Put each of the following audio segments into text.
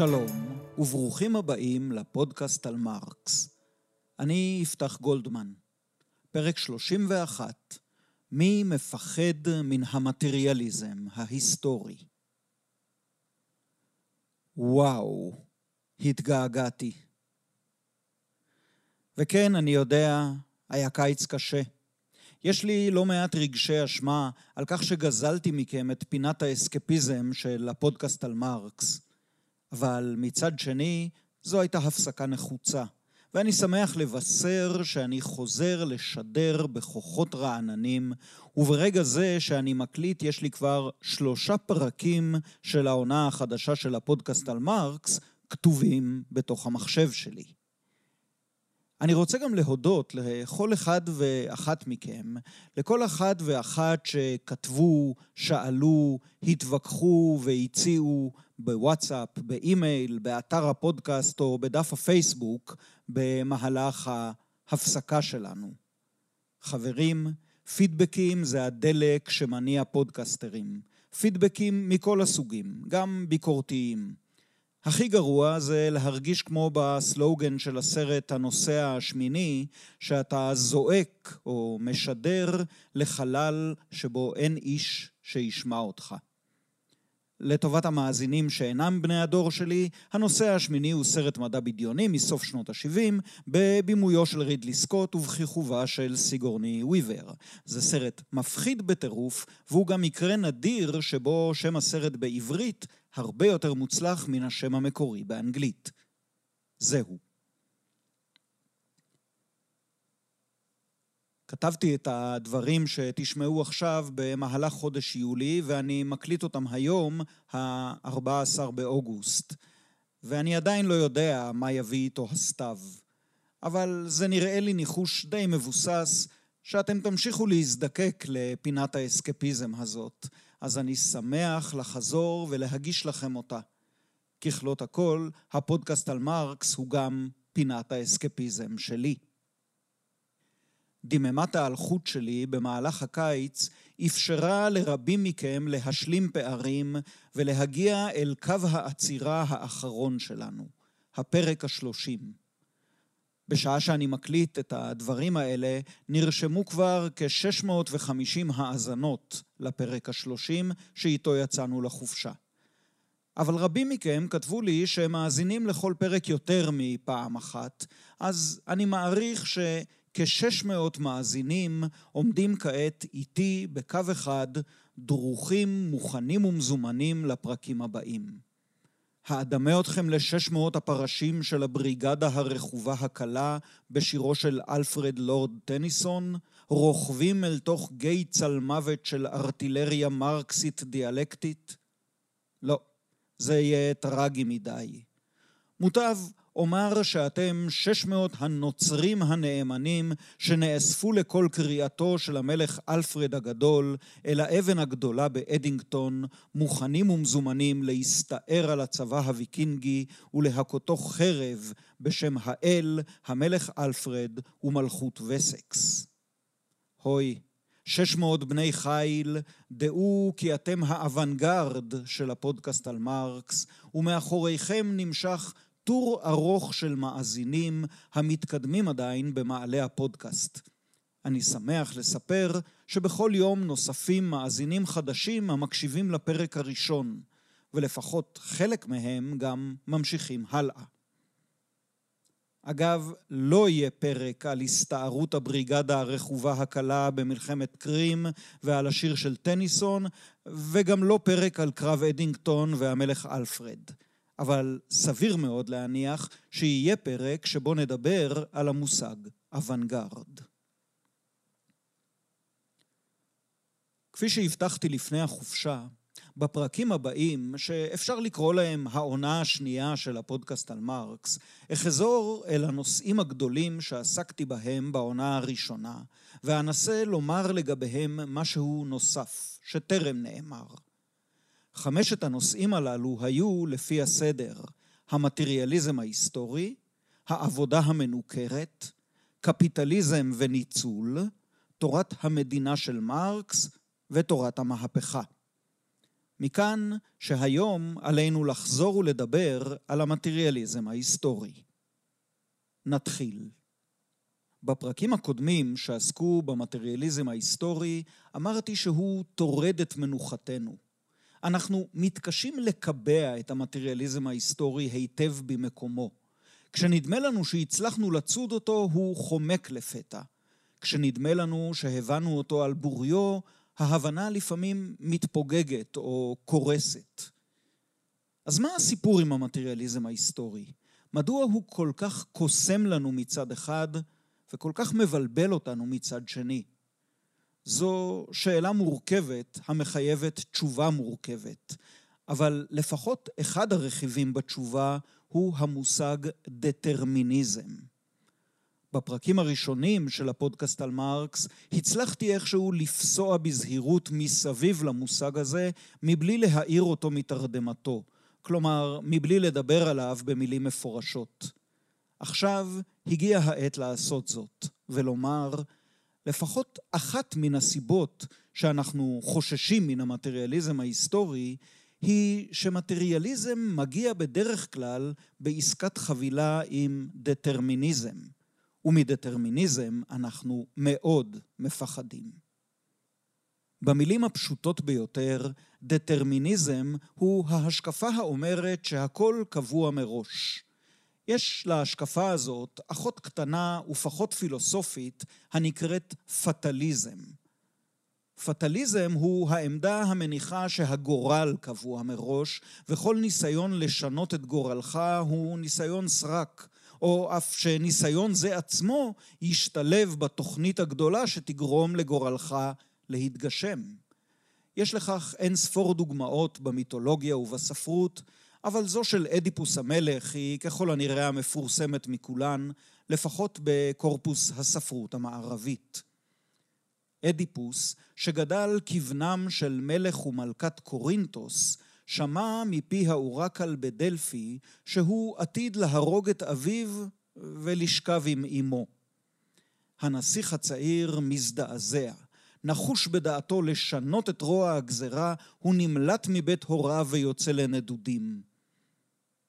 שלום, וברוכים הבאים לפודקאסט על מרקס. אני יפתח גולדמן. פרק 31, מי מפחד מן המטריאליזם ההיסטורי? וואו, התגעגעתי. וכן, אני יודע, היה קיץ קשה. יש לי לא מעט רגשי אשמה על כך שגזלתי מכם את פינת האסקפיזם של הפודקאסט על מרקס. אבל מצד שני, זו הייתה הפסקה נחוצה, ואני שמח לבשר שאני חוזר לשדר בכוחות רעננים, וברגע זה שאני מקליט יש לי כבר שלושה פרקים של העונה החדשה של הפודקאסט על מרקס, כתובים בתוך המחשב שלי. אני רוצה גם להודות לכל אחד ואחת מכם, לכל אחד ואחת שכתבו, שאלו, התווכחו והציעו בוואטסאפ, באימייל, באתר הפודקאסט או בדף הפייסבוק במהלך ההפסקה שלנו. חברים, פידבקים זה הדלק שמניע פודקסטרים. פידבקים מכל הסוגים, גם ביקורתיים. הכי גרוע זה להרגיש כמו בסלוגן של הסרט הנוסע השמיני, שאתה זועק או משדר לחלל שבו אין איש שישמע אותך. לטובת המאזינים שאינם בני הדור שלי, הנושא השמיני הוא סרט מדע בדיוני מסוף שנות ה-70, בבימויו של רידלי סקוט ובכיכובה של סיגורני וויבר. זה סרט מפחיד בטירוף, והוא גם מקרה נדיר שבו שם הסרט בעברית הרבה יותר מוצלח מן השם המקורי באנגלית. זהו. כתבתי את הדברים שתשמעו עכשיו במהלך חודש יולי, ואני מקליט אותם היום, ה-14 באוגוסט. ואני עדיין לא יודע מה יביא איתו הסתיו. אבל זה נראה לי ניחוש די מבוסס, שאתם תמשיכו להזדקק לפינת האסקפיזם הזאת. אז אני שמח לחזור ולהגיש לכם אותה. ככלות הכל, הפודקאסט על מרקס הוא גם פינת האסקפיזם שלי. דממת האלחוט שלי במהלך הקיץ אפשרה לרבים מכם להשלים פערים ולהגיע אל קו העצירה האחרון שלנו, הפרק השלושים. בשעה שאני מקליט את הדברים האלה, נרשמו כבר כ-650 האזנות לפרק השלושים שאיתו יצאנו לחופשה. אבל רבים מכם כתבו לי שהם מאזינים לכל פרק יותר מפעם אחת, אז אני מעריך ש... כ-600 מאזינים עומדים כעת איתי בקו אחד, דרוכים, מוכנים ומזומנים לפרקים הבאים. האדמה אתכם ל-600 הפרשים של הבריגדה הרכובה הקלה בשירו של אלפרד לורד טניסון, רוכבים אל תוך גיא צלמוות של ארטילריה מרקסית דיאלקטית? לא, זה יהיה טרגי מדי. מוטב אומר שאתם שש מאות הנוצרים הנאמנים שנאספו לקול קריאתו של המלך אלפרד הגדול אל האבן הגדולה באדינגטון, מוכנים ומזומנים להסתער על הצבא הוויקינגי ולהכותו חרב בשם האל, המלך אלפרד ומלכות וסקס. הוי, שש מאות בני חיל, דעו כי אתם האוונגרד של הפודקאסט על מרקס, ומאחוריכם נמשך טור ארוך של מאזינים המתקדמים עדיין במעלה הפודקאסט. אני שמח לספר שבכל יום נוספים מאזינים חדשים המקשיבים לפרק הראשון, ולפחות חלק מהם גם ממשיכים הלאה. אגב, לא יהיה פרק על הסתערות הבריגדה הרכובה הקלה במלחמת קרים ועל השיר של טניסון, וגם לא פרק על קרב אדינגטון והמלך אלפרד. אבל סביר מאוד להניח שיהיה פרק שבו נדבר על המושג אוונגרד. כפי שהבטחתי לפני החופשה, בפרקים הבאים, שאפשר לקרוא להם העונה השנייה של הפודקאסט על מרקס, אחזור אל הנושאים הגדולים שעסקתי בהם בעונה הראשונה, ואנסה לומר לגביהם משהו נוסף, שטרם נאמר. חמשת הנושאים הללו היו לפי הסדר המטריאליזם ההיסטורי, העבודה המנוכרת, קפיטליזם וניצול, תורת המדינה של מרקס ותורת המהפכה. מכאן שהיום עלינו לחזור ולדבר על המטריאליזם ההיסטורי. נתחיל. בפרקים הקודמים שעסקו במטריאליזם ההיסטורי, אמרתי שהוא טורד את מנוחתנו. אנחנו מתקשים לקבע את המטריאליזם ההיסטורי היטב במקומו. כשנדמה לנו שהצלחנו לצוד אותו, הוא חומק לפתע. כשנדמה לנו שהבנו אותו על בוריו, ההבנה לפעמים מתפוגגת או קורסת. אז מה הסיפור עם המטריאליזם ההיסטורי? מדוע הוא כל כך קוסם לנו מצד אחד וכל כך מבלבל אותנו מצד שני? זו שאלה מורכבת המחייבת תשובה מורכבת, אבל לפחות אחד הרכיבים בתשובה הוא המושג דטרמיניזם. בפרקים הראשונים של הפודקאסט על מרקס, הצלחתי איכשהו לפסוע בזהירות מסביב למושג הזה, מבלי להעיר אותו מתרדמתו. כלומר, מבלי לדבר עליו במילים מפורשות. עכשיו הגיעה העת לעשות זאת, ולומר, לפחות אחת מן הסיבות שאנחנו חוששים מן המטריאליזם ההיסטורי, היא שמטריאליזם מגיע בדרך כלל בעסקת חבילה עם דטרמיניזם. ומדטרמיניזם אנחנו מאוד מפחדים. במילים הפשוטות ביותר, דטרמיניזם הוא ההשקפה האומרת שהכל קבוע מראש. יש להשקפה הזאת אחות קטנה ופחות פילוסופית הנקראת פטליזם. פטליזם הוא העמדה המניחה שהגורל קבוע מראש, וכל ניסיון לשנות את גורלך הוא ניסיון סרק, או אף שניסיון זה עצמו ישתלב בתוכנית הגדולה שתגרום לגורלך להתגשם. יש לכך אין ספור דוגמאות במיתולוגיה ובספרות, אבל זו של אדיפוס המלך היא ככל הנראה המפורסמת מכולן, לפחות בקורפוס הספרות המערבית. אדיפוס, שגדל כבנם של מלך ומלכת קורינטוס, שמע מפי האורקל בדלפי שהוא עתיד להרוג את אביו ולשכב עם אמו. הנסיך הצעיר מזדעזע. נחוש בדעתו לשנות את רוע הגזרה, הוא נמלט מבית הוריו ויוצא לנדודים.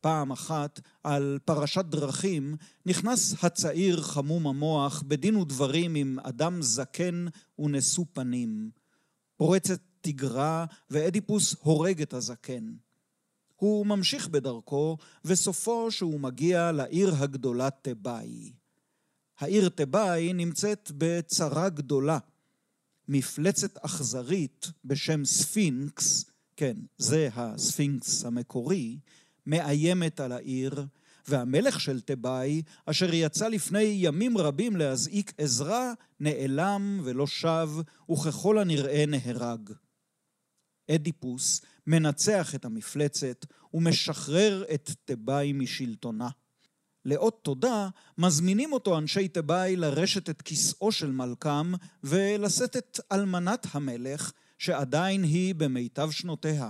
פעם אחת, על פרשת דרכים, נכנס הצעיר חמום המוח בדין ודברים עם אדם זקן ונשוא פנים. פורצת תגרה, ואדיפוס הורג את הזקן. הוא ממשיך בדרכו, וסופו שהוא מגיע לעיר הגדולה תבאי. העיר תבאי נמצאת בצרה גדולה. מפלצת אכזרית בשם ספינקס, כן, זה הספינקס המקורי, מאיימת על העיר, והמלך של תבאי, אשר יצא לפני ימים רבים להזעיק עזרה, נעלם ולא שב, וככל הנראה נהרג. אדיפוס מנצח את המפלצת ומשחרר את תבאי משלטונה. לאות תודה, מזמינים אותו אנשי תבאי לרשת את כיסאו של מלכם ולשאת את אלמנת המלך, שעדיין היא במיטב שנותיה.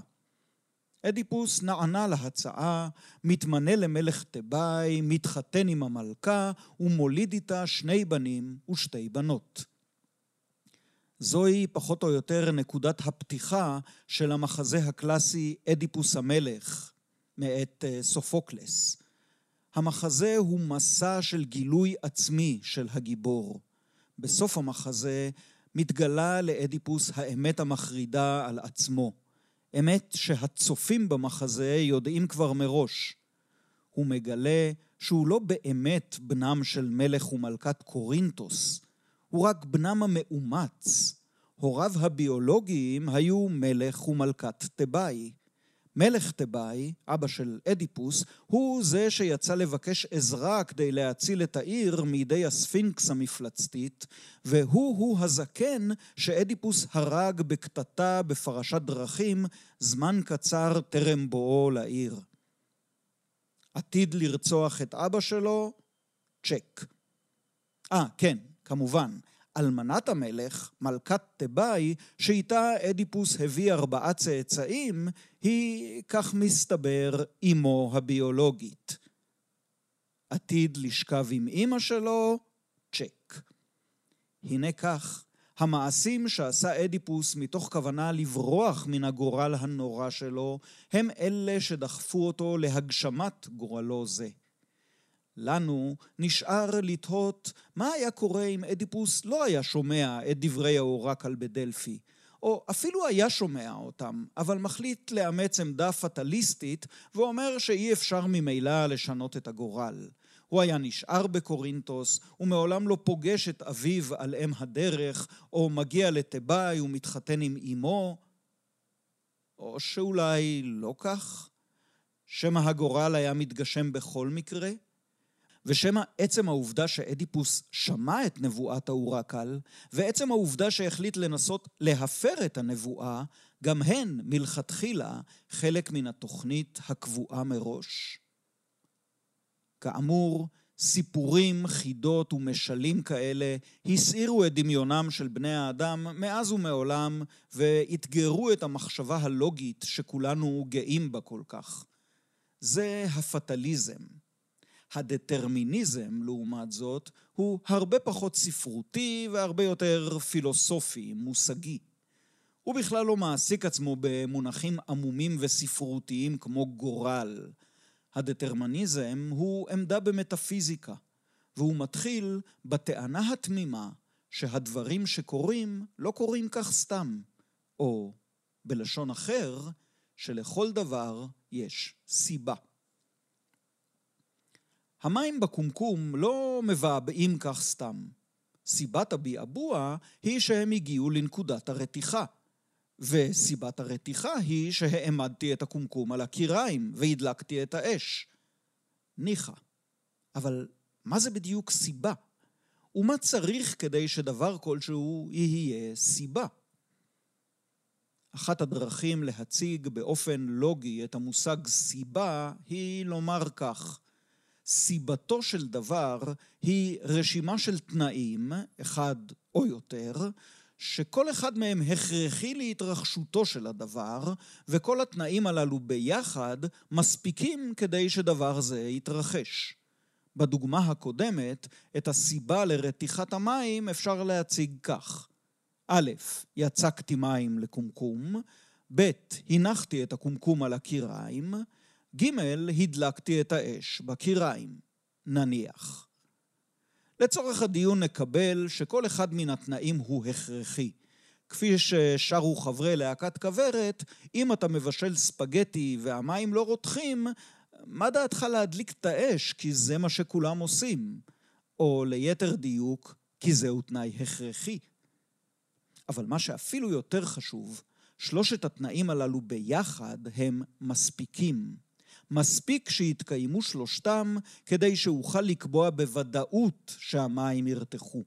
אדיפוס נענה להצעה, מתמנה למלך תבאי, מתחתן עם המלכה ומוליד איתה שני בנים ושתי בנות. זוהי פחות או יותר נקודת הפתיחה של המחזה הקלאסי אדיפוס המלך מאת אה, סופוקלס. המחזה הוא מסע של גילוי עצמי של הגיבור. בסוף המחזה מתגלה לאדיפוס האמת המחרידה על עצמו. אמת שהצופים במחזה יודעים כבר מראש. הוא מגלה שהוא לא באמת בנם של מלך ומלכת קורינטוס, הוא רק בנם המאומץ. הוריו הביולוגיים היו מלך ומלכת תבאי. מלך תבאי, אבא של אדיפוס, הוא זה שיצא לבקש עזרה כדי להציל את העיר מידי הספינקס המפלצתית, והוא-הוא הזקן שאדיפוס הרג בקטטה בפרשת דרכים זמן קצר טרם בואו לעיר. עתיד לרצוח את אבא שלו? צ'ק. אה, כן, כמובן. אלמנת המלך, מלכת תבאי, שאיתה אדיפוס הביא ארבעה צאצאים, היא, כך מסתבר, אמו הביולוגית. עתיד לשכב עם אמא שלו? צ'ק. הנה כך, המעשים שעשה אדיפוס מתוך כוונה לברוח מן הגורל הנורא שלו, הם אלה שדחפו אותו להגשמת גורלו זה. לנו נשאר לתהות מה היה קורה אם אדיפוס לא היה שומע את דברי האורקל בדלפי, או אפילו היה שומע אותם, אבל מחליט לאמץ עמדה פטליסטית ואומר שאי אפשר ממילא לשנות את הגורל. הוא היה נשאר בקורינטוס, ומעולם לא פוגש את אביו על אם הדרך, או מגיע לתיבאי ומתחתן עם אמו, או שאולי לא כך? שמא הגורל היה מתגשם בכל מקרה? ושמא עצם העובדה שאדיפוס שמע את נבואת האורקל, ועצם העובדה שהחליט לנסות להפר את הנבואה, גם הן מלכתחילה חלק מן התוכנית הקבועה מראש. כאמור, סיפורים, חידות ומשלים כאלה הסעירו את דמיונם של בני האדם מאז ומעולם ואתגרו את המחשבה הלוגית שכולנו גאים בה כל כך. זה הפטליזם. הדטרמיניזם, לעומת זאת, הוא הרבה פחות ספרותי והרבה יותר פילוסופי, מושגי. הוא בכלל לא מעסיק עצמו במונחים עמומים וספרותיים כמו גורל. הדטרמיניזם הוא עמדה במטאפיזיקה, והוא מתחיל בטענה התמימה שהדברים שקורים לא קורים כך סתם, או בלשון אחר, שלכל דבר יש סיבה. המים בקומקום לא מבעבעים כך סתם. סיבת הביעבוע היא שהם הגיעו לנקודת הרתיחה. וסיבת הרתיחה היא שהעמדתי את הקומקום על הקיריים והדלקתי את האש. ניחא. אבל מה זה בדיוק סיבה? ומה צריך כדי שדבר כלשהו יהיה סיבה? אחת הדרכים להציג באופן לוגי את המושג סיבה היא לומר כך: סיבתו של דבר היא רשימה של תנאים, אחד או יותר, שכל אחד מהם הכרחי להתרחשותו של הדבר, וכל התנאים הללו ביחד מספיקים כדי שדבר זה יתרחש. בדוגמה הקודמת, את הסיבה לרתיחת המים אפשר להציג כך: א', יצקתי מים לקומקום, ב', הנחתי את הקומקום על הקיריים, ג', הדלקתי את האש בקיריים. נניח. לצורך הדיון נקבל שכל אחד מן התנאים הוא הכרחי. כפי ששרו חברי להקת כוורת, אם אתה מבשל ספגטי והמים לא רותחים, מה דעתך להדליק את האש, כי זה מה שכולם עושים? או ליתר דיוק, כי זהו תנאי הכרחי. אבל מה שאפילו יותר חשוב, שלושת התנאים הללו ביחד הם מספיקים. מספיק שיתקיימו שלושתם כדי שאוכל לקבוע בוודאות שהמים ירתחו.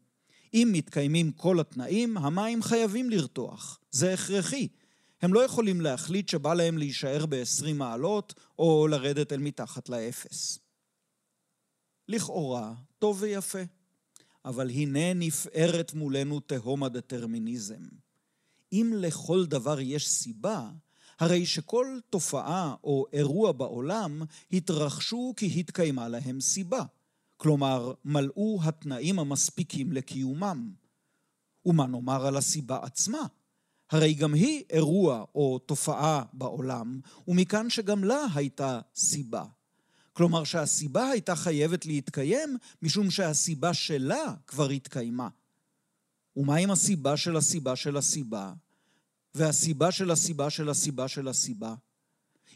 אם מתקיימים כל התנאים, המים חייבים לרתוח. זה הכרחי. הם לא יכולים להחליט שבא להם להישאר ב-20 מעלות או לרדת אל מתחת לאפס. לכאורה, טוב ויפה. אבל הנה נפערת מולנו תהום הדטרמיניזם. אם לכל דבר יש סיבה, הרי שכל תופעה או אירוע בעולם התרחשו כי התקיימה להם סיבה, כלומר מלאו התנאים המספיקים לקיומם. ומה נאמר על הסיבה עצמה? הרי גם היא אירוע או תופעה בעולם, ומכאן שגם לה הייתה סיבה. כלומר שהסיבה הייתה חייבת להתקיים משום שהסיבה שלה כבר התקיימה. ומה עם הסיבה של הסיבה של הסיבה? והסיבה של הסיבה של הסיבה של הסיבה.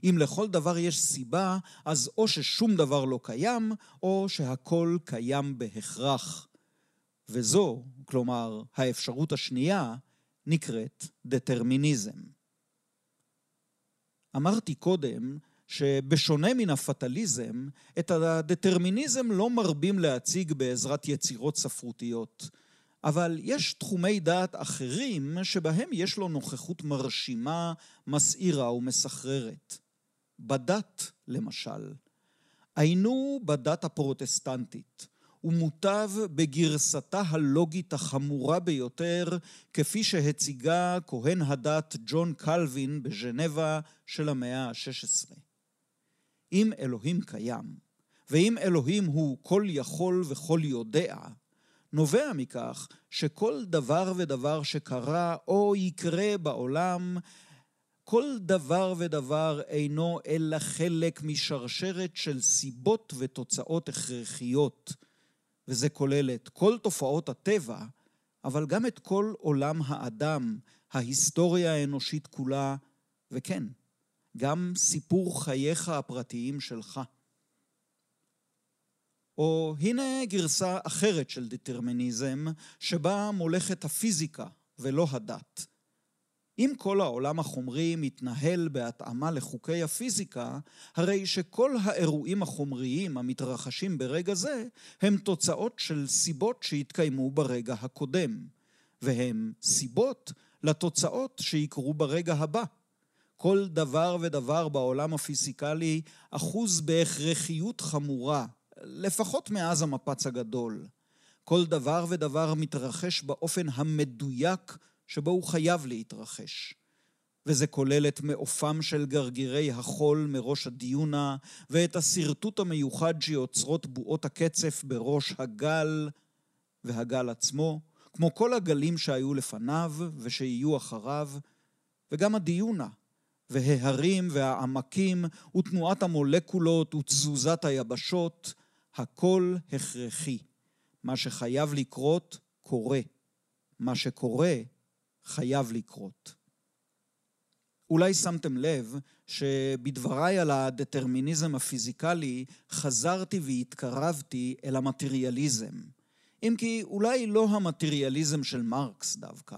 אם לכל דבר יש סיבה, אז או ששום דבר לא קיים, או שהכל קיים בהכרח. וזו, כלומר, האפשרות השנייה, נקראת דטרמיניזם. אמרתי קודם שבשונה מן הפטליזם, את הדטרמיניזם לא מרבים להציג בעזרת יצירות ספרותיות. אבל יש תחומי דעת אחרים שבהם יש לו נוכחות מרשימה, מסעירה ומסחררת. בדת, למשל. היינו בדת הפרוטסטנטית, ומוטב בגרסתה הלוגית החמורה ביותר, כפי שהציגה כהן הדת ג'ון קלווין בז'נבה של המאה ה-16. אם אלוהים קיים, ואם אלוהים הוא כל יכול וכל יודע, נובע מכך שכל דבר ודבר שקרה או יקרה בעולם, כל דבר ודבר אינו אלא חלק משרשרת של סיבות ותוצאות הכרחיות, וזה כולל את כל תופעות הטבע, אבל גם את כל עולם האדם, ההיסטוריה האנושית כולה, וכן, גם סיפור חייך הפרטיים שלך. או הנה גרסה אחרת של דטרמיניזם, שבה מולכת הפיזיקה ולא הדת. אם כל העולם החומרי מתנהל בהתאמה לחוקי הפיזיקה, הרי שכל האירועים החומריים המתרחשים ברגע זה הם תוצאות של סיבות שהתקיימו ברגע הקודם, והם סיבות לתוצאות שיקרו ברגע הבא. כל דבר ודבר בעולם הפיזיקלי אחוז בהכרחיות חמורה, לפחות מאז המפץ הגדול. כל דבר ודבר מתרחש באופן המדויק שבו הוא חייב להתרחש. וזה כולל את מעופם של גרגירי החול מראש הדיונה, ואת השרטוט המיוחד שיוצרות בועות הקצף בראש הגל והגל עצמו, כמו כל הגלים שהיו לפניו ושיהיו אחריו, וגם הדיונה, וההרים והעמקים, ותנועת המולקולות ותזוזת היבשות, הכל הכרחי. מה שחייב לקרות, קורה. מה שקורה, חייב לקרות. אולי שמתם לב שבדבריי על הדטרמיניזם הפיזיקלי חזרתי והתקרבתי אל המטריאליזם. אם כי אולי לא המטריאליזם של מרקס דווקא.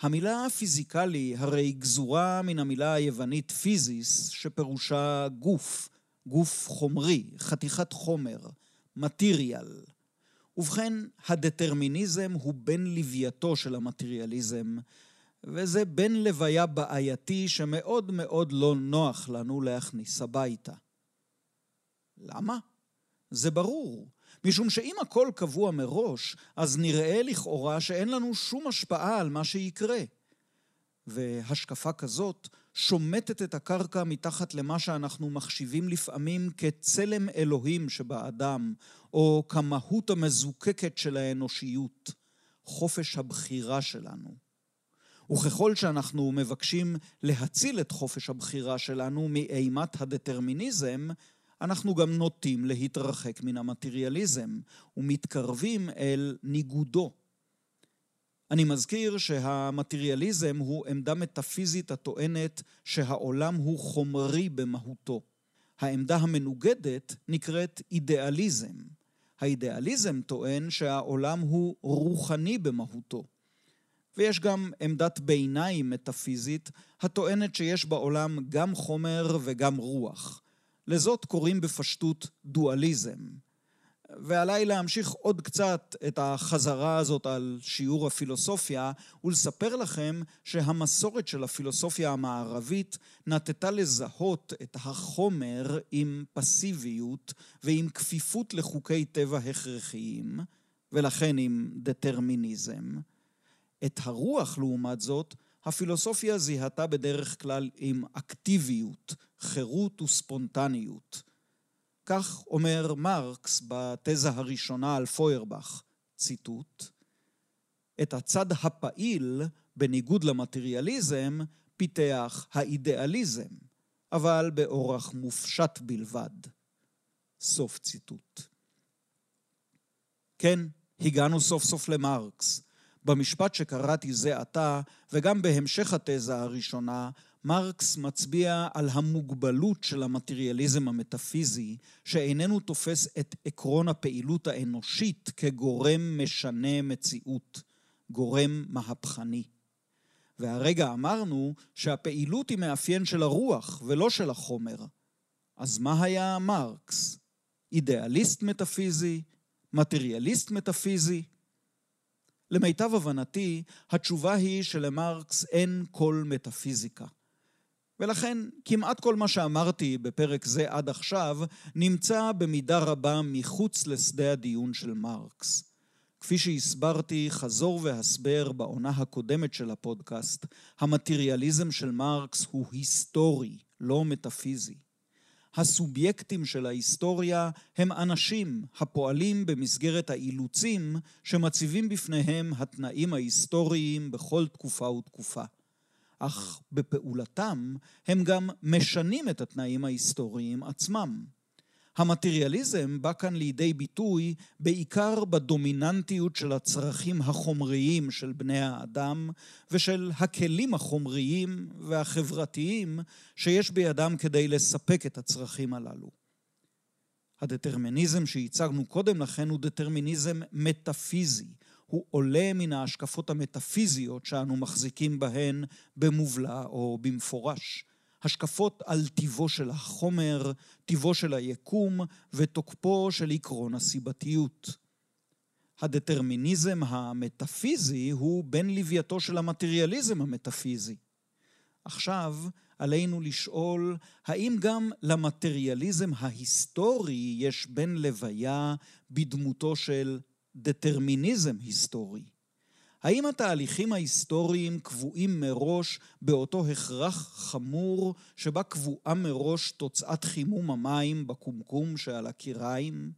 המילה פיזיקלי הרי גזורה מן המילה היוונית פיזיס, שפירושה גוף, גוף חומרי, חתיכת חומר, מטריאל. ובכן, הדטרמיניזם הוא בן לווייתו של המטריאליזם, וזה בן לוויה בעייתי שמאוד מאוד לא נוח לנו להכניס הביתה. למה? זה ברור. משום שאם הכל קבוע מראש, אז נראה לכאורה שאין לנו שום השפעה על מה שיקרה. והשקפה כזאת שומטת את הקרקע מתחת למה שאנחנו מחשיבים לפעמים כצלם אלוהים שבאדם, או כמהות המזוקקת של האנושיות, חופש הבחירה שלנו. וככל שאנחנו מבקשים להציל את חופש הבחירה שלנו מאימת הדטרמיניזם, אנחנו גם נוטים להתרחק מן המטריאליזם ומתקרבים אל ניגודו. אני מזכיר שהמטריאליזם הוא עמדה מטאפיזית הטוענת שהעולם הוא חומרי במהותו. העמדה המנוגדת נקראת אידיאליזם. האידיאליזם טוען שהעולם הוא רוחני במהותו. ויש גם עמדת ביניים מטאפיזית הטוענת שיש בעולם גם חומר וגם רוח. לזאת קוראים בפשטות דואליזם. ועליי להמשיך עוד קצת את החזרה הזאת על שיעור הפילוסופיה ולספר לכם שהמסורת של הפילוסופיה המערבית נטתה לזהות את החומר עם פסיביות ועם כפיפות לחוקי טבע הכרחיים ולכן עם דטרמיניזם. את הרוח לעומת זאת הפילוסופיה זיהתה בדרך כלל עם אקטיביות, חירות וספונטניות. כך אומר מרקס בתזה הראשונה על פוירבך, ציטוט: את הצד הפעיל, בניגוד למטריאליזם, פיתח האידיאליזם, אבל באורח מופשט בלבד. סוף ציטוט. כן, הגענו סוף סוף למרקס. במשפט שקראתי זה עתה, וגם בהמשך התזה הראשונה, מרקס מצביע על המוגבלות של המטריאליזם המטאפיזי, שאיננו תופס את עקרון הפעילות האנושית כגורם משנה מציאות, גורם מהפכני. והרגע אמרנו שהפעילות היא מאפיין של הרוח ולא של החומר. אז מה היה מרקס? אידיאליסט מטאפיזי? מטריאליסט מטאפיזי? למיטב הבנתי, התשובה היא שלמרקס אין כל מטאפיזיקה. ולכן כמעט כל מה שאמרתי בפרק זה עד עכשיו נמצא במידה רבה מחוץ לשדה הדיון של מרקס. כפי שהסברתי חזור והסבר בעונה הקודמת של הפודקאסט, המטריאליזם של מרקס הוא היסטורי, לא מטאפיזי. הסובייקטים של ההיסטוריה הם אנשים הפועלים במסגרת האילוצים שמציבים בפניהם התנאים ההיסטוריים בכל תקופה ותקופה. אך בפעולתם הם גם משנים את התנאים ההיסטוריים עצמם. המטריאליזם בא כאן לידי ביטוי בעיקר בדומיננטיות של הצרכים החומריים של בני האדם ושל הכלים החומריים והחברתיים שיש בידם כדי לספק את הצרכים הללו. הדטרמיניזם שהצגנו קודם לכן הוא דטרמיניזם מטאפיזי. הוא עולה מן ההשקפות המטאפיזיות שאנו מחזיקים בהן במובלע או במפורש. השקפות על טיבו של החומר, טיבו של היקום ותוקפו של עקרון הסיבתיות. הדטרמיניזם המטאפיזי הוא בן לווייתו של המטריאליזם המטאפיזי. עכשיו עלינו לשאול האם גם למטריאליזם ההיסטורי יש בן לוויה בדמותו של דטרמיניזם היסטורי? האם התהליכים ההיסטוריים קבועים מראש באותו הכרח חמור שבה קבועה מראש תוצאת חימום המים בקומקום שעל הקיריים?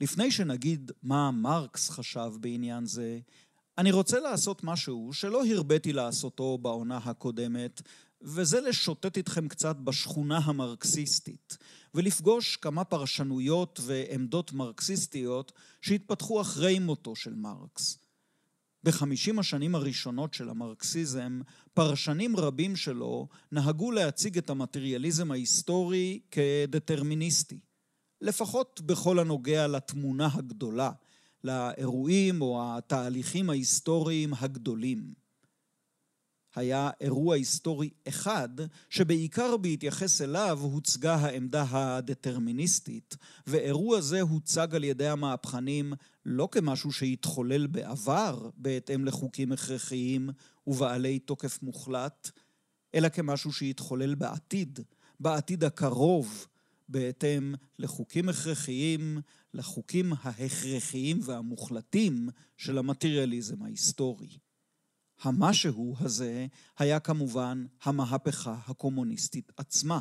לפני שנגיד מה מרקס חשב בעניין זה, אני רוצה לעשות משהו שלא הרביתי לעשותו בעונה הקודמת, וזה לשוטט איתכם קצת בשכונה המרקסיסטית, ולפגוש כמה פרשנויות ועמדות מרקסיסטיות שהתפתחו אחרי מותו של מרקס. בחמישים השנים הראשונות של המרקסיזם, פרשנים רבים שלו נהגו להציג את המטריאליזם ההיסטורי כדטרמיניסטי, לפחות בכל הנוגע לתמונה הגדולה, לאירועים או התהליכים ההיסטוריים הגדולים. היה אירוע היסטורי אחד, שבעיקר בהתייחס אליו הוצגה העמדה הדטרמיניסטית, ואירוע זה הוצג על ידי המהפכנים לא כמשהו שהתחולל בעבר בהתאם לחוקים הכרחיים ובעלי תוקף מוחלט, אלא כמשהו שהתחולל בעתיד, בעתיד הקרוב, בהתאם לחוקים הכרחיים, לחוקים ההכרחיים והמוחלטים של המטריאליזם ההיסטורי. המשהו הזה היה כמובן המהפכה הקומוניסטית עצמה,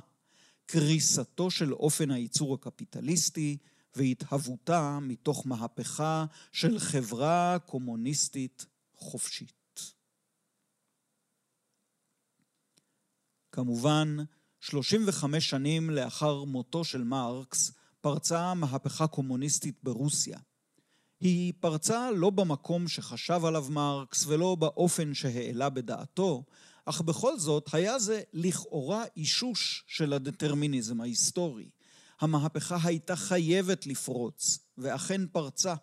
קריסתו של אופן הייצור הקפיטליסטי והתהוותה מתוך מהפכה של חברה קומוניסטית חופשית. כמובן, 35 שנים לאחר מותו של מרקס, פרצה מהפכה קומוניסטית ברוסיה. היא פרצה לא במקום שחשב עליו מרקס ולא באופן שהעלה בדעתו, אך בכל זאת היה זה לכאורה אישוש של הדטרמיניזם ההיסטורי. המהפכה הייתה חייבת לפרוץ, ואכן פרצה.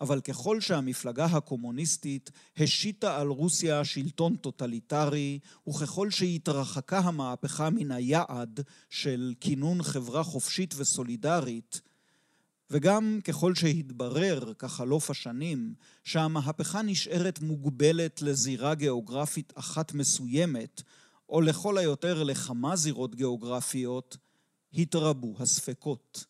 אבל ככל שהמפלגה הקומוניסטית השיתה על רוסיה שלטון טוטליטרי, וככל שהתרחקה המהפכה מן היעד של כינון חברה חופשית וסולידרית, וגם ככל שהתברר בחלוף השנים שהמהפכה נשארת מוגבלת לזירה גיאוגרפית אחת מסוימת, או לכל היותר לכמה זירות גיאוגרפיות, התרבו הספקות.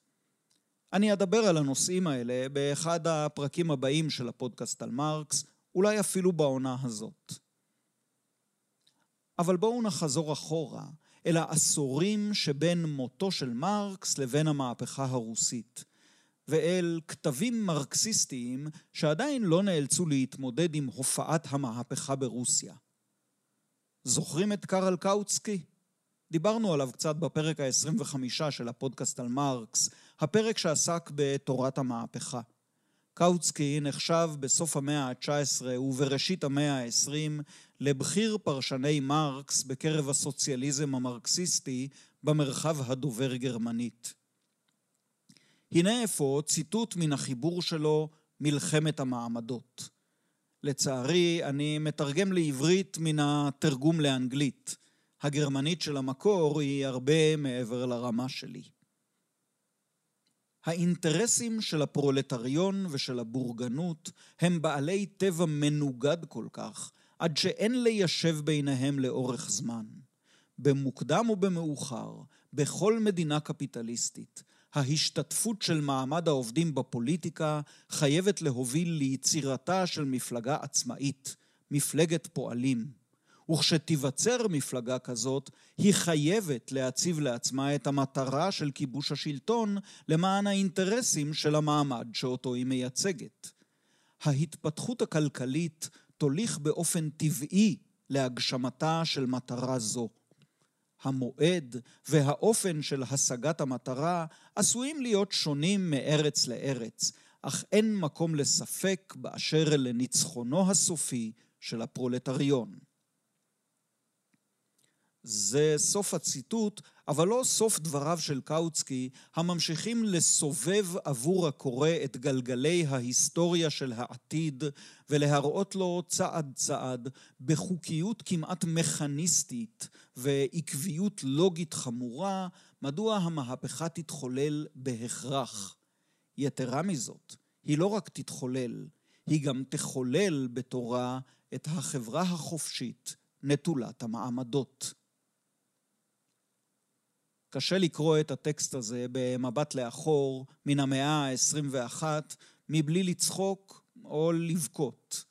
אני אדבר על הנושאים האלה באחד הפרקים הבאים של הפודקאסט על מרקס, אולי אפילו בעונה הזאת. אבל בואו נחזור אחורה אל העשורים שבין מותו של מרקס לבין המהפכה הרוסית. ואל כתבים מרקסיסטיים שעדיין לא נאלצו להתמודד עם הופעת המהפכה ברוסיה. זוכרים את קרל קאוצקי? דיברנו עליו קצת בפרק ה-25 של הפודקאסט על מרקס, הפרק שעסק בתורת המהפכה. קאוצקי נחשב בסוף המאה ה-19 ובראשית המאה ה-20 לבכיר פרשני מרקס בקרב הסוציאליזם המרקסיסטי במרחב הדובר גרמנית. הנה אפוא ציטוט מן החיבור שלו מלחמת המעמדות. לצערי, אני מתרגם לעברית מן התרגום לאנגלית. הגרמנית של המקור היא הרבה מעבר לרמה שלי. האינטרסים של הפרולטריון ושל הבורגנות הם בעלי טבע מנוגד כל כך, עד שאין ליישב ביניהם לאורך זמן. במוקדם או במאוחר, בכל מדינה קפיטליסטית, ההשתתפות של מעמד העובדים בפוליטיקה חייבת להוביל ליצירתה של מפלגה עצמאית, מפלגת פועלים. וכשתיווצר מפלגה כזאת, היא חייבת להציב לעצמה את המטרה של כיבוש השלטון למען האינטרסים של המעמד שאותו היא מייצגת. ההתפתחות הכלכלית תוליך באופן טבעי להגשמתה של מטרה זו. המועד והאופן של השגת המטרה עשויים להיות שונים מארץ לארץ, אך אין מקום לספק באשר לניצחונו הסופי של הפרולטריון. זה סוף הציטוט, אבל לא סוף דבריו של קאוצקי, הממשיכים לסובב עבור הקורא את גלגלי ההיסטוריה של העתיד, ולהראות לו צעד צעד, בחוקיות כמעט מכניסטית ועקביות לוגית חמורה, מדוע המהפכה תתחולל בהכרח. יתרה מזאת, היא לא רק תתחולל, היא גם תחולל בתורה את החברה החופשית נטולת המעמדות. קשה לקרוא את הטקסט הזה במבט לאחור מן המאה ה-21 מבלי לצחוק או לבכות.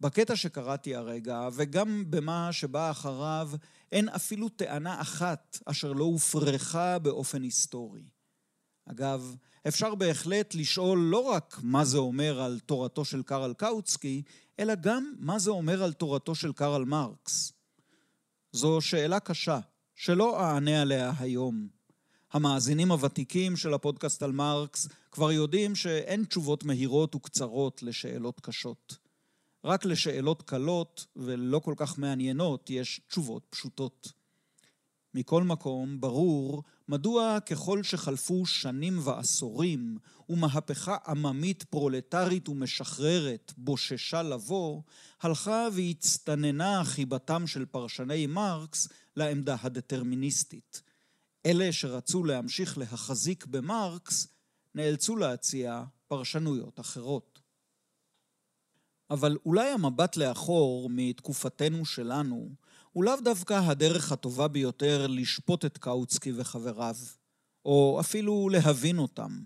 בקטע שקראתי הרגע, וגם במה שבא אחריו, אין אפילו טענה אחת אשר לא הופרכה באופן היסטורי. אגב, אפשר בהחלט לשאול לא רק מה זה אומר על תורתו של קרל קאוצקי, אלא גם מה זה אומר על תורתו של קרל מרקס. זו שאלה קשה, שלא אענה עליה היום. המאזינים הוותיקים של הפודקאסט על מרקס כבר יודעים שאין תשובות מהירות וקצרות לשאלות קשות. רק לשאלות קלות ולא כל כך מעניינות יש תשובות פשוטות. מכל מקום, ברור מדוע ככל שחלפו שנים ועשורים ומהפכה עממית פרולטרית ומשחררת בוששה לבוא, הלכה והצטננה חיבתם של פרשני מרקס לעמדה הדטרמיניסטית. אלה שרצו להמשיך להחזיק במרקס נאלצו להציע פרשנויות אחרות. אבל אולי המבט לאחור מתקופתנו שלנו הוא לאו דווקא הדרך הטובה ביותר לשפוט את קאוצקי וחבריו, או אפילו להבין אותם.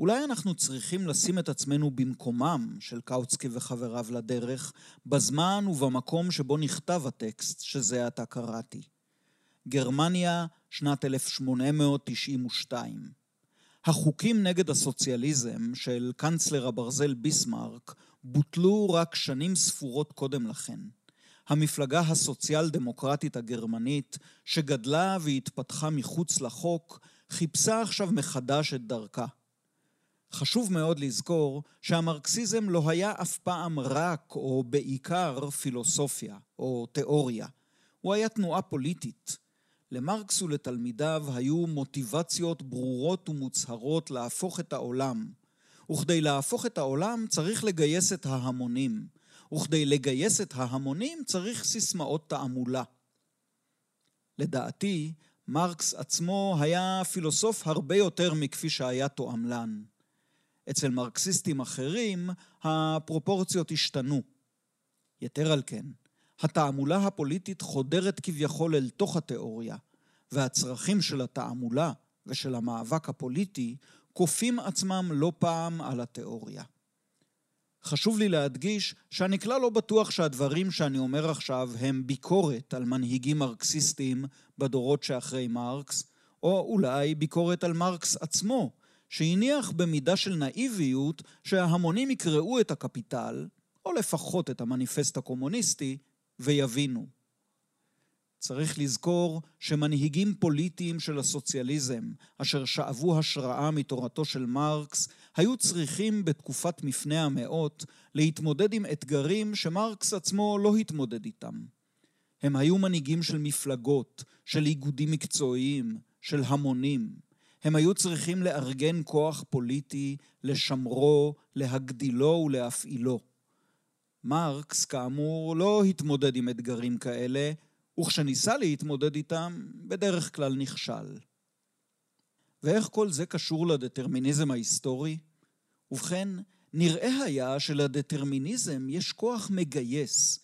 אולי אנחנו צריכים לשים את עצמנו במקומם של קאוצקי וחבריו לדרך, בזמן ובמקום שבו נכתב הטקסט שזה עתה קראתי. גרמניה, שנת 1892. החוקים נגד הסוציאליזם של קנצלר הברזל ביסמרק בוטלו רק שנים ספורות קודם לכן. המפלגה הסוציאל דמוקרטית הגרמנית, שגדלה והתפתחה מחוץ לחוק, חיפשה עכשיו מחדש את דרכה. חשוב מאוד לזכור שהמרקסיזם לא היה אף פעם רק או בעיקר פילוסופיה או תיאוריה. הוא היה תנועה פוליטית. למרקס ולתלמידיו היו מוטיבציות ברורות ומוצהרות להפוך את העולם. וכדי להפוך את העולם צריך לגייס את ההמונים. וכדי לגייס את ההמונים צריך סיסמאות תעמולה. לדעתי, מרקס עצמו היה פילוסוף הרבה יותר מכפי שהיה תועמלן. אצל מרקסיסטים אחרים הפרופורציות השתנו. יתר על כן, התעמולה הפוליטית חודרת כביכול אל תוך התיאוריה, והצרכים של התעמולה ושל המאבק הפוליטי כופים עצמם לא פעם על התיאוריה. חשוב לי להדגיש שאני כלל לא בטוח שהדברים שאני אומר עכשיו הם ביקורת על מנהיגים מרקסיסטים בדורות שאחרי מרקס, או אולי ביקורת על מרקס עצמו, שהניח במידה של נאיביות שההמונים יקראו את הקפיטל, או לפחות את המניפסט הקומוניסטי, ויבינו. צריך לזכור שמנהיגים פוליטיים של הסוציאליזם, אשר שאבו השראה מתורתו של מרקס, היו צריכים בתקופת מפנה המאות להתמודד עם אתגרים שמרקס עצמו לא התמודד איתם. הם היו מנהיגים של מפלגות, של איגודים מקצועיים, של המונים. הם היו צריכים לארגן כוח פוליטי, לשמרו, להגדילו ולהפעילו. מרקס, כאמור, לא התמודד עם אתגרים כאלה, וכשניסה להתמודד איתם, בדרך כלל נכשל. ואיך כל זה קשור לדטרמיניזם ההיסטורי? ובכן, נראה היה שלדטרמיניזם יש כוח מגייס,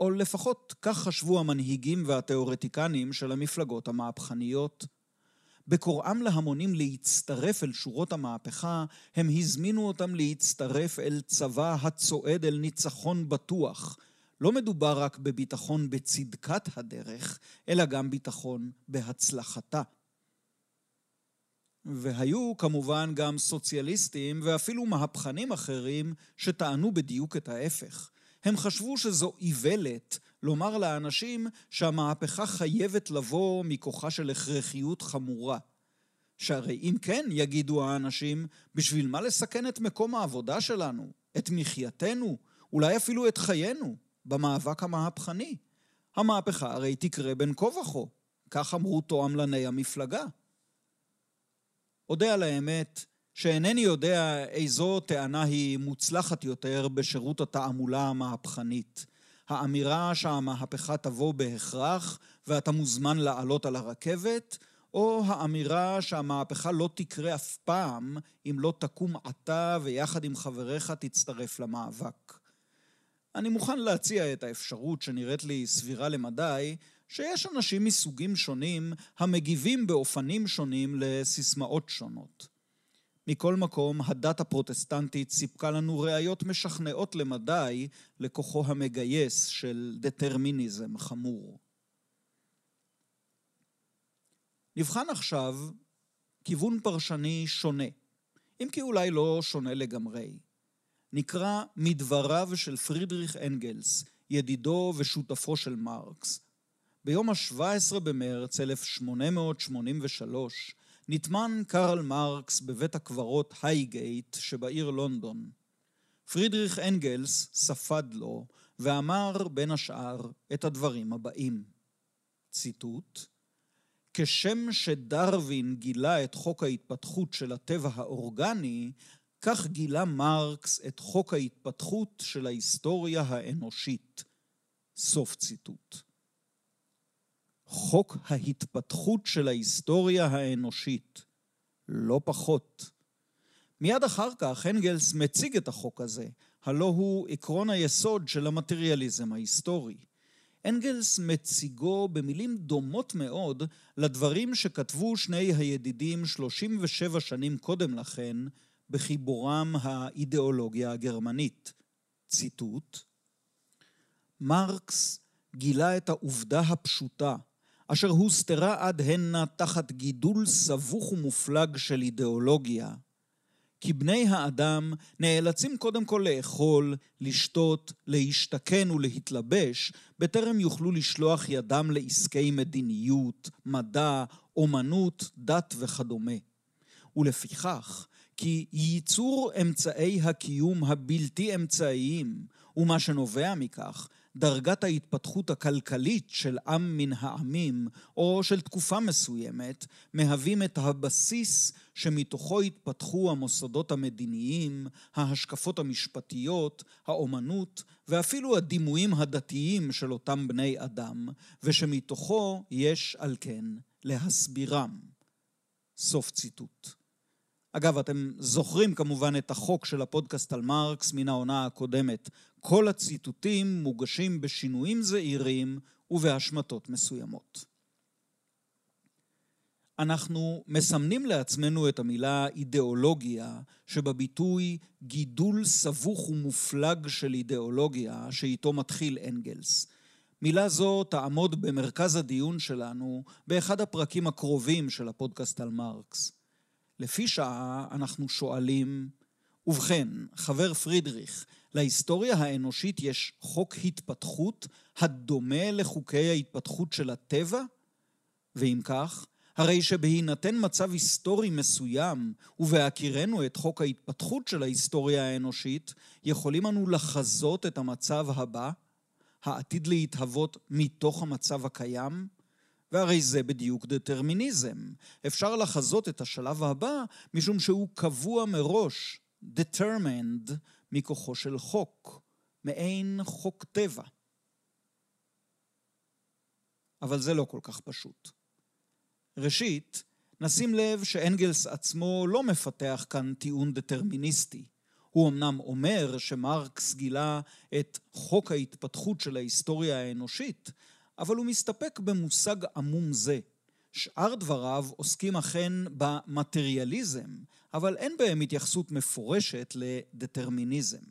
או לפחות כך חשבו המנהיגים והתיאורטיקנים של המפלגות המהפכניות. בקוראם להמונים להצטרף אל שורות המהפכה, הם הזמינו אותם להצטרף אל צבא הצועד אל ניצחון בטוח, לא מדובר רק בביטחון בצדקת הדרך, אלא גם ביטחון בהצלחתה. והיו כמובן גם סוציאליסטים ואפילו מהפכנים אחרים שטענו בדיוק את ההפך. הם חשבו שזו איוולת לומר לאנשים שהמהפכה חייבת לבוא מכוחה של הכרחיות חמורה. שהרי אם כן, יגידו האנשים, בשביל מה לסכן את מקום העבודה שלנו, את מחייתנו, אולי אפילו את חיינו, במאבק המהפכני? המהפכה הרי תקרה בין כה וכה, כך אמרו תועמלני המפלגה. אודה על האמת שאינני יודע איזו טענה היא מוצלחת יותר בשירות התעמולה המהפכנית. האמירה שהמהפכה תבוא בהכרח ואתה מוזמן לעלות על הרכבת, או האמירה שהמהפכה לא תקרה אף פעם אם לא תקום אתה ויחד עם חבריך תצטרף למאבק. אני מוכן להציע את האפשרות שנראית לי סבירה למדי, שיש אנשים מסוגים שונים המגיבים באופנים שונים לסיסמאות שונות. מכל מקום, הדת הפרוטסטנטית סיפקה לנו ראיות משכנעות למדי לכוחו המגייס של דטרמיניזם חמור. נבחן עכשיו כיוון פרשני שונה, אם כי אולי לא שונה לגמרי. נקרא מדבריו של פרידריך אנגלס, ידידו ושותפו של מרקס. ביום ה-17 במרץ 1883 נטמן קרל מרקס בבית הקברות הייגייט שבעיר לונדון. פרידריך אנגלס ספד לו ואמר בין השאר את הדברים הבאים, ציטוט: כשם שדרווין גילה את חוק ההתפתחות של הטבע האורגני, כך גילה מרקס את חוק ההתפתחות של ההיסטוריה האנושית. סוף ציטוט. חוק ההתפתחות של ההיסטוריה האנושית, לא פחות. מיד אחר כך הנגלס מציג את החוק הזה, הלא הוא עקרון היסוד של המטריאליזם ההיסטורי. אנגלס מציגו במילים דומות מאוד לדברים שכתבו שני הידידים 37 שנים קודם לכן בחיבורם האידיאולוגיה הגרמנית. ציטוט: מרקס גילה את העובדה הפשוטה אשר הוסתרה עד הנה תחת גידול סבוך ומופלג של אידיאולוגיה. כי בני האדם נאלצים קודם כל לאכול, לשתות, להשתכן ולהתלבש, בטרם יוכלו לשלוח ידם לעסקי מדיניות, מדע, אומנות, דת וכדומה. ולפיכך, כי ייצור אמצעי הקיום הבלתי אמצעיים, ומה שנובע מכך, דרגת ההתפתחות הכלכלית של עם מן העמים, או של תקופה מסוימת, מהווים את הבסיס שמתוכו התפתחו המוסדות המדיניים, ההשקפות המשפטיות, האומנות, ואפילו הדימויים הדתיים של אותם בני אדם, ושמתוכו יש על כן להסבירם. סוף ציטוט. אגב, אתם זוכרים כמובן את החוק של הפודקאסט על מרקס מן העונה הקודמת. כל הציטוטים מוגשים בשינויים זעירים ובהשמטות מסוימות. אנחנו מסמנים לעצמנו את המילה אידיאולוגיה שבביטוי גידול סבוך ומופלג של אידיאולוגיה שאיתו מתחיל אנגלס. מילה זו תעמוד במרכז הדיון שלנו באחד הפרקים הקרובים של הפודקאסט על מרקס. לפי שעה אנחנו שואלים, ובכן, חבר פרידריך, להיסטוריה האנושית יש חוק התפתחות הדומה לחוקי ההתפתחות של הטבע? ואם כך, הרי שבהינתן מצב היסטורי מסוים, ובהכירנו את חוק ההתפתחות של ההיסטוריה האנושית, יכולים אנו לחזות את המצב הבא, העתיד להתהוות מתוך המצב הקיים? והרי זה בדיוק דטרמיניזם. אפשר לחזות את השלב הבא משום שהוא קבוע מראש, determined, מכוחו של חוק, מעין חוק טבע. אבל זה לא כל כך פשוט. ראשית, נשים לב שאנגלס עצמו לא מפתח כאן טיעון דטרמיניסטי. הוא אמנם אומר שמרקס גילה את חוק ההתפתחות של ההיסטוריה האנושית, אבל הוא מסתפק במושג עמום זה. שאר דבריו עוסקים אכן במטריאליזם, אבל אין בהם התייחסות מפורשת לדטרמיניזם.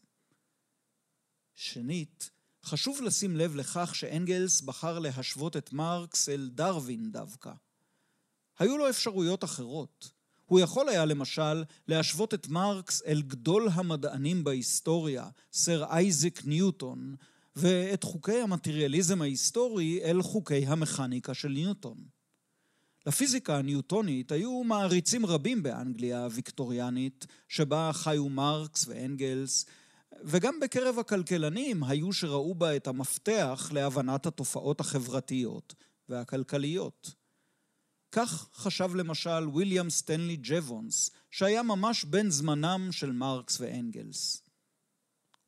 שנית, חשוב לשים לב לכך שאנגלס בחר להשוות את מרקס אל דרווין דווקא. היו לו אפשרויות אחרות. הוא יכול היה למשל להשוות את מרקס אל גדול המדענים בהיסטוריה, סר אייזק ניוטון, ואת חוקי המטריאליזם ההיסטורי אל חוקי המכניקה של ניוטון. לפיזיקה הניוטונית היו מעריצים רבים באנגליה הוויקטוריאנית, שבה חיו מרקס ואנגלס, וגם בקרב הכלכלנים היו שראו בה את המפתח להבנת התופעות החברתיות והכלכליות. כך חשב למשל ויליאם סטנלי ג'וונס, שהיה ממש בן זמנם של מרקס ואנגלס.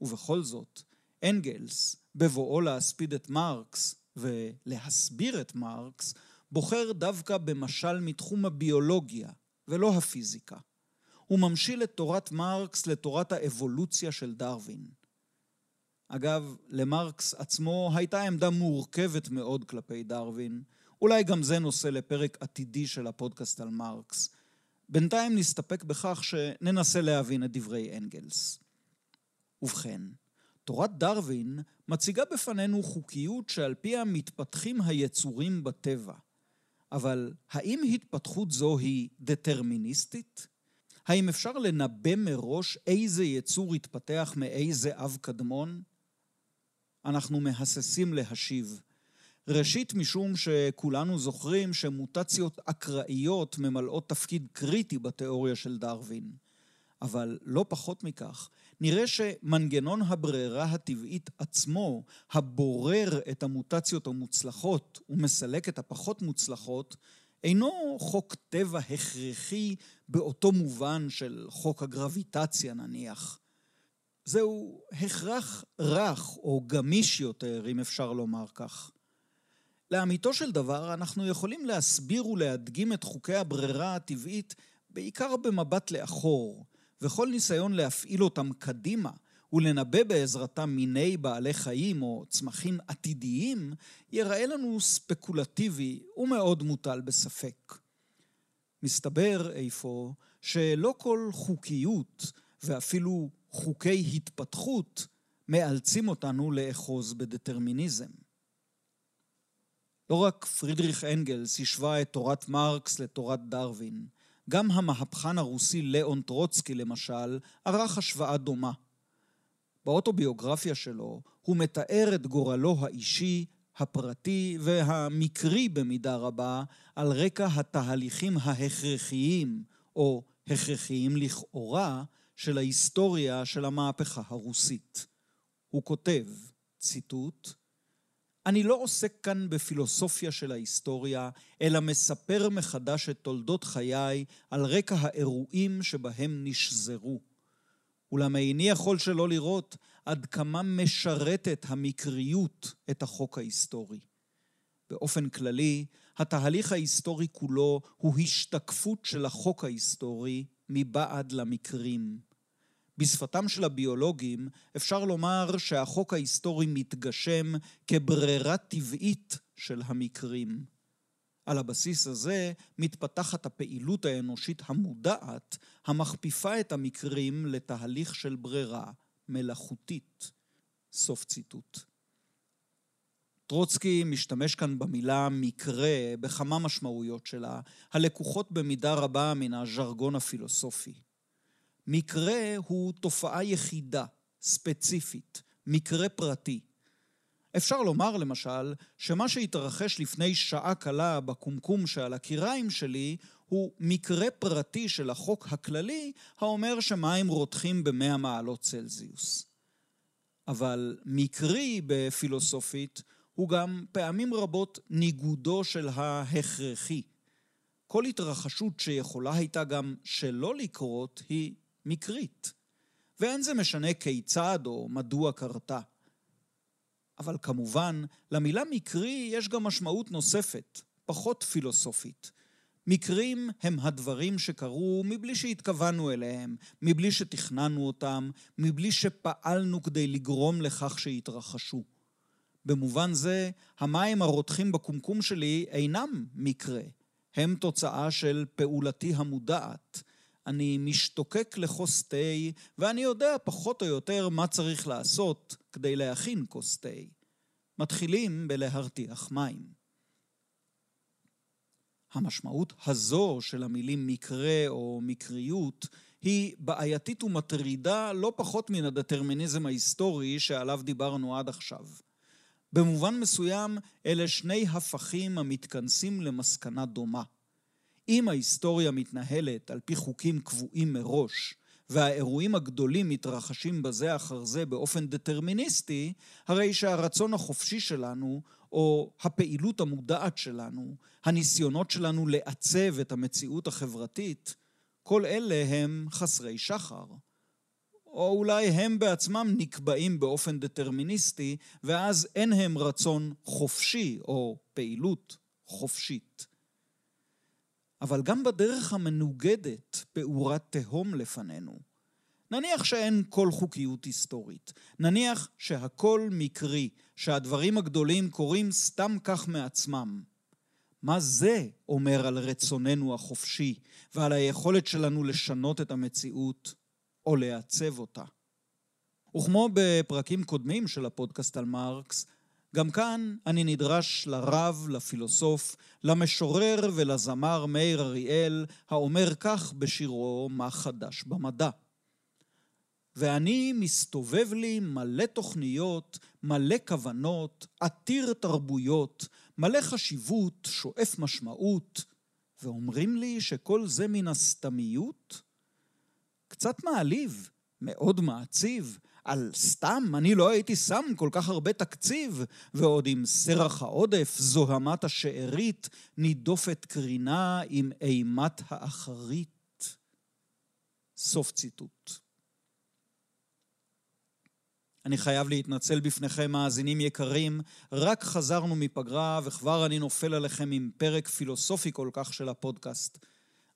ובכל זאת, אנגלס, בבואו להספיד את מרקס ולהסביר את מרקס, בוחר דווקא במשל מתחום הביולוגיה ולא הפיזיקה. הוא ממשיל את תורת מרקס לתורת האבולוציה של דרווין. אגב, למרקס עצמו הייתה עמדה מורכבת מאוד כלפי דרווין, אולי גם זה נושא לפרק עתידי של הפודקאסט על מרקס. בינתיים נסתפק בכך שננסה להבין את דברי אנגלס. ובכן, תורת דרווין מציגה בפנינו חוקיות שעל פיה מתפתחים היצורים בטבע. אבל האם התפתחות זו היא דטרמיניסטית? האם אפשר לנבא מראש איזה יצור יתפתח מאיזה אב קדמון? אנחנו מהססים להשיב. ראשית, משום שכולנו זוכרים שמוטציות אקראיות ממלאות תפקיד קריטי בתיאוריה של דרווין. אבל לא פחות מכך, נראה שמנגנון הברירה הטבעית עצמו, הבורר את המוטציות המוצלחות ומסלק את הפחות מוצלחות, אינו חוק טבע הכרחי באותו מובן של חוק הגרביטציה נניח. זהו הכרח רך או גמיש יותר, אם אפשר לומר כך. לאמיתו של דבר, אנחנו יכולים להסביר ולהדגים את חוקי הברירה הטבעית בעיקר במבט לאחור, וכל ניסיון להפעיל אותם קדימה ולנבא בעזרתם מיני בעלי חיים או צמחים עתידיים, ייראה לנו ספקולטיבי ומאוד מוטל בספק. מסתבר איפה שלא כל חוקיות ואפילו חוקי התפתחות מאלצים אותנו לאחוז בדטרמיניזם. לא רק פרידריך אנגלס השווה את תורת מרקס לתורת דרווין, גם המהפכן הרוסי לאון טרוצקי למשל ערך השוואה דומה. באוטוביוגרפיה שלו הוא מתאר את גורלו האישי, הפרטי והמקרי במידה רבה על רקע התהליכים ההכרחיים או הכרחיים לכאורה של ההיסטוריה של המהפכה הרוסית. הוא כותב, ציטוט, אני לא עוסק כאן בפילוסופיה של ההיסטוריה, אלא מספר מחדש את תולדות חיי על רקע האירועים שבהם נשזרו. אולם איני יכול שלא לראות עד כמה משרתת המקריות את החוק ההיסטורי. באופן כללי, התהליך ההיסטורי כולו הוא השתקפות של החוק ההיסטורי מבעד למקרים. בשפתם של הביולוגים אפשר לומר שהחוק ההיסטורי מתגשם כברירה טבעית של המקרים. על הבסיס הזה מתפתחת הפעילות האנושית המודעת המכפיפה את המקרים לתהליך של ברירה מלאכותית. סוף ציטוט. טרוצקי משתמש כאן במילה מקרה בכמה משמעויות שלה, הלקוחות במידה רבה מן הז'רגון הפילוסופי. מקרה הוא תופעה יחידה, ספציפית, מקרה פרטי. אפשר לומר למשל שמה שהתרחש לפני שעה קלה בקומקום שעל הקיריים שלי הוא מקרה פרטי של החוק הכללי האומר שמים רותחים במאה מעלות צלזיוס. אבל מקרי בפילוסופית הוא גם פעמים רבות ניגודו של ההכרחי. כל התרחשות שיכולה הייתה גם שלא לקרות היא מקרית, ואין זה משנה כיצד או מדוע קרתה. אבל כמובן, למילה מקרי יש גם משמעות נוספת, פחות פילוסופית. מקרים הם הדברים שקרו מבלי שהתכוונו אליהם, מבלי שתכננו אותם, מבלי שפעלנו כדי לגרום לכך שיתרחשו. במובן זה, המים הרותחים בקומקום שלי אינם מקרה, הם תוצאה של פעולתי המודעת, אני משתוקק לכוס תה, ואני יודע פחות או יותר מה צריך לעשות כדי להכין כוס תה. מתחילים בלהרתיח מים. המשמעות הזו של המילים מקרה או מקריות היא בעייתית ומטרידה לא פחות מן הדטרמיניזם ההיסטורי שעליו דיברנו עד עכשיו. במובן מסוים אלה שני הפכים המתכנסים למסקנה דומה. אם ההיסטוריה מתנהלת על פי חוקים קבועים מראש, והאירועים הגדולים מתרחשים בזה אחר זה באופן דטרמיניסטי, הרי שהרצון החופשי שלנו, או הפעילות המודעת שלנו, הניסיונות שלנו לעצב את המציאות החברתית, כל אלה הם חסרי שחר. או אולי הם בעצמם נקבעים באופן דטרמיניסטי, ואז אין הם רצון חופשי או פעילות חופשית. אבל גם בדרך המנוגדת פעורת תהום לפנינו. נניח שאין כל חוקיות היסטורית. נניח שהכל מקרי, שהדברים הגדולים קורים סתם כך מעצמם. מה זה אומר על רצוננו החופשי ועל היכולת שלנו לשנות את המציאות או לעצב אותה? וכמו בפרקים קודמים של הפודקאסט על מרקס, גם כאן אני נדרש לרב, לפילוסוף, למשורר ולזמר מאיר אריאל, האומר כך בשירו "מה חדש במדע". ואני מסתובב לי מלא תוכניות, מלא כוונות, עתיר תרבויות, מלא חשיבות, שואף משמעות, ואומרים לי שכל זה מן הסתמיות? קצת מעליב, מאוד מעציב, על סתם אני לא הייתי שם כל כך הרבה תקציב, ועוד עם סרח העודף, זוהמת השארית, נידופת קרינה עם אימת האחרית. סוף ציטוט. אני חייב להתנצל בפניכם, מאזינים יקרים, רק חזרנו מפגרה וכבר אני נופל עליכם עם פרק פילוסופי כל כך של הפודקאסט.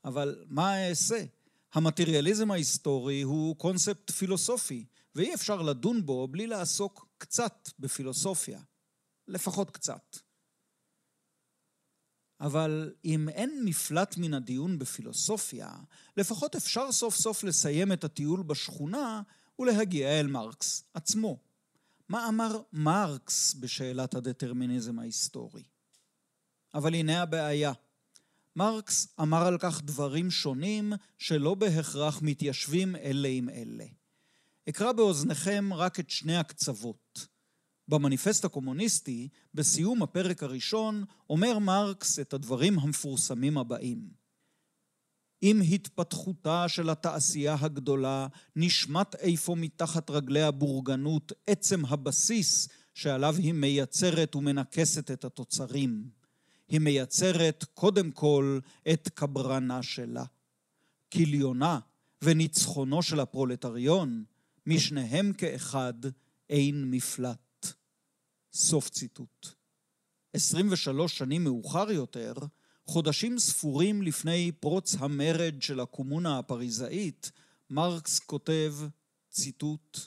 אבל מה אעשה? המטריאליזם ההיסטורי הוא קונספט פילוסופי, ואי אפשר לדון בו בלי לעסוק קצת בפילוסופיה. לפחות קצת. אבל אם אין מפלט מן הדיון בפילוסופיה, לפחות אפשר סוף סוף לסיים את הטיול בשכונה ולהגיע אל מרקס עצמו. מה אמר מרקס בשאלת הדטרמיניזם ההיסטורי? אבל הנה הבעיה. מרקס אמר על כך דברים שונים שלא בהכרח מתיישבים אלה עם אלה. אקרא באוזניכם רק את שני הקצוות. במניפסט הקומוניסטי, בסיום הפרק הראשון, אומר מרקס את הדברים המפורסמים הבאים: עם התפתחותה של התעשייה הגדולה, נשמט איפה מתחת רגלי הבורגנות עצם הבסיס שעליו היא מייצרת ומנכסת את התוצרים. היא מייצרת קודם כל את קברנה שלה. כליונה וניצחונו של הפרולטריון, משניהם כאחד אין מפלט. סוף ציטוט. 23 שנים מאוחר יותר, חודשים ספורים לפני פרוץ המרד של הקומונה הפריזאית, מרקס כותב, ציטוט,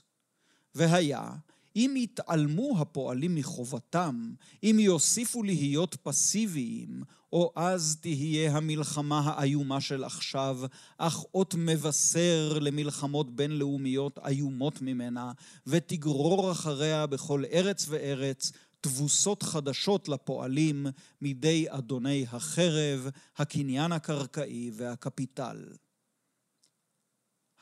והיה אם יתעלמו הפועלים מחובתם, אם יוסיפו להיות פסיביים, או אז תהיה המלחמה האיומה של עכשיו, אך אות מבשר למלחמות בינלאומיות איומות ממנה, ותגרור אחריה בכל ארץ וארץ תבוסות חדשות לפועלים מידי אדוני החרב, הקניין הקרקעי והקפיטל.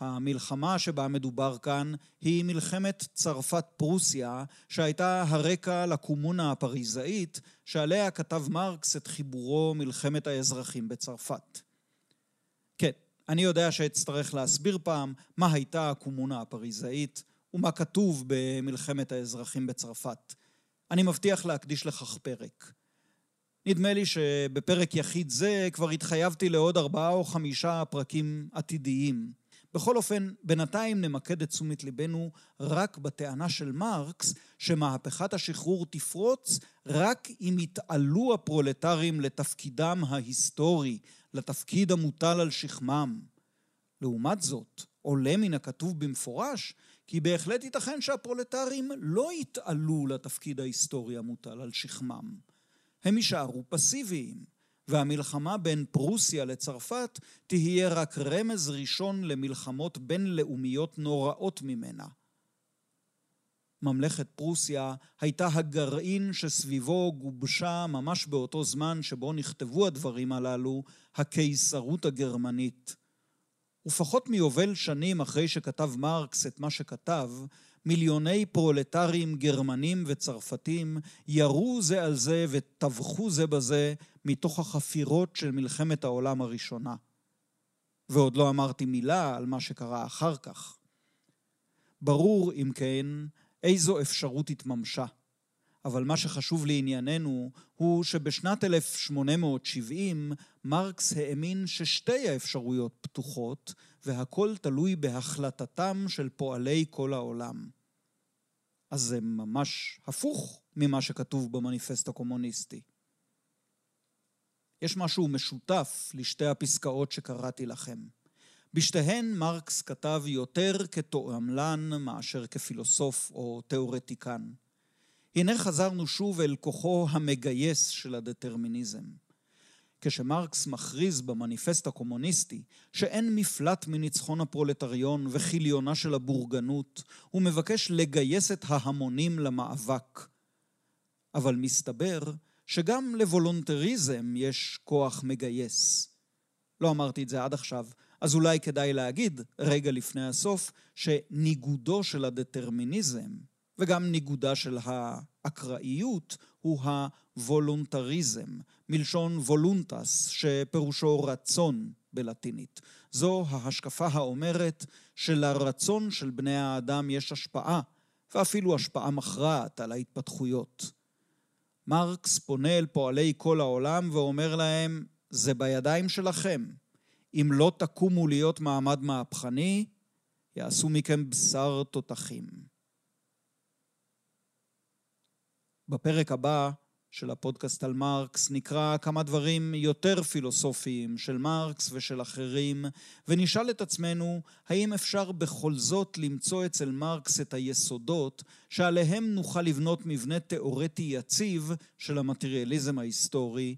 המלחמה שבה מדובר כאן היא מלחמת צרפת פרוסיה, שהייתה הרקע לקומונה הפריזאית, שעליה כתב מרקס את חיבורו מלחמת האזרחים בצרפת. כן, אני יודע שאצטרך להסביר פעם מה הייתה הקומונה הפריזאית ומה כתוב במלחמת האזרחים בצרפת. אני מבטיח להקדיש לכך פרק. נדמה לי שבפרק יחיד זה כבר התחייבתי לעוד ארבעה או חמישה פרקים עתידיים. בכל אופן, בינתיים נמקד את תשומת ליבנו רק בטענה של מרקס, שמהפכת השחרור תפרוץ רק אם יתעלו הפרולטרים לתפקידם ההיסטורי, לתפקיד המוטל על שכמם. לעומת זאת, עולה מן הכתוב במפורש כי בהחלט ייתכן שהפרולטרים לא יתעלו לתפקיד ההיסטורי המוטל על שכמם. הם יישארו פסיביים, והמלחמה בין פרוסיה לצרפת תהיה רק רמז ראשון למלחמות בינלאומיות נוראות ממנה. ממלכת פרוסיה הייתה הגרעין שסביבו גובשה ממש באותו זמן שבו נכתבו הדברים הללו, הקיסרות הגרמנית. ופחות מיובל שנים אחרי שכתב מרקס את מה שכתב, מיליוני פרולטרים גרמנים וצרפתים ירו זה על זה וטבחו זה בזה מתוך החפירות של מלחמת העולם הראשונה. ועוד לא אמרתי מילה על מה שקרה אחר כך. ברור, אם כן, איזו אפשרות התממשה. אבל מה שחשוב לענייננו הוא שבשנת 1870 מרקס האמין ששתי האפשרויות פתוחות והכל תלוי בהחלטתם של פועלי כל העולם. אז זה ממש הפוך ממה שכתוב במניפסט הקומוניסטי. יש משהו משותף לשתי הפסקאות שקראתי לכם. בשתיהן מרקס כתב יותר כתועמלן מאשר כפילוסוף או תאורטיקן. הנה חזרנו שוב אל כוחו המגייס של הדטרמיניזם. כשמרקס מכריז במניפסט הקומוניסטי שאין מפלט מניצחון הפרולטריון וכיליונה של הבורגנות, הוא מבקש לגייס את ההמונים למאבק. אבל מסתבר שגם לוולונטריזם יש כוח מגייס. לא אמרתי את זה עד עכשיו, אז אולי כדאי להגיד, רגע לפני הסוף, שניגודו של הדטרמיניזם וגם ניגודה של האקראיות הוא הוולונטריזם, מלשון וולונטס, שפירושו רצון בלטינית. זו ההשקפה האומרת שלרצון של בני האדם יש השפעה, ואפילו השפעה מכרעת על ההתפתחויות. מרקס פונה אל פועלי כל העולם ואומר להם, זה בידיים שלכם. אם לא תקומו להיות מעמד מהפכני, יעשו מכם בשר תותחים. בפרק הבא של הפודקאסט על מרקס נקרא כמה דברים יותר פילוסופיים של מרקס ושל אחרים, ונשאל את עצמנו האם אפשר בכל זאת למצוא אצל מרקס את היסודות שעליהם נוכל לבנות מבנה תאורטי יציב של המטריאליזם ההיסטורי,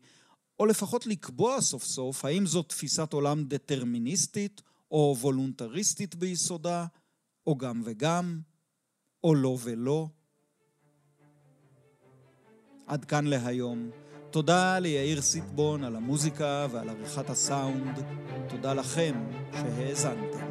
או לפחות לקבוע סוף סוף האם זו תפיסת עולם דטרמיניסטית או וולונטריסטית ביסודה, או גם וגם, או לא ולא. עד כאן להיום. תודה ליאיר סיטבון על המוזיקה ועל עריכת הסאונד. תודה לכם שהאזנתם.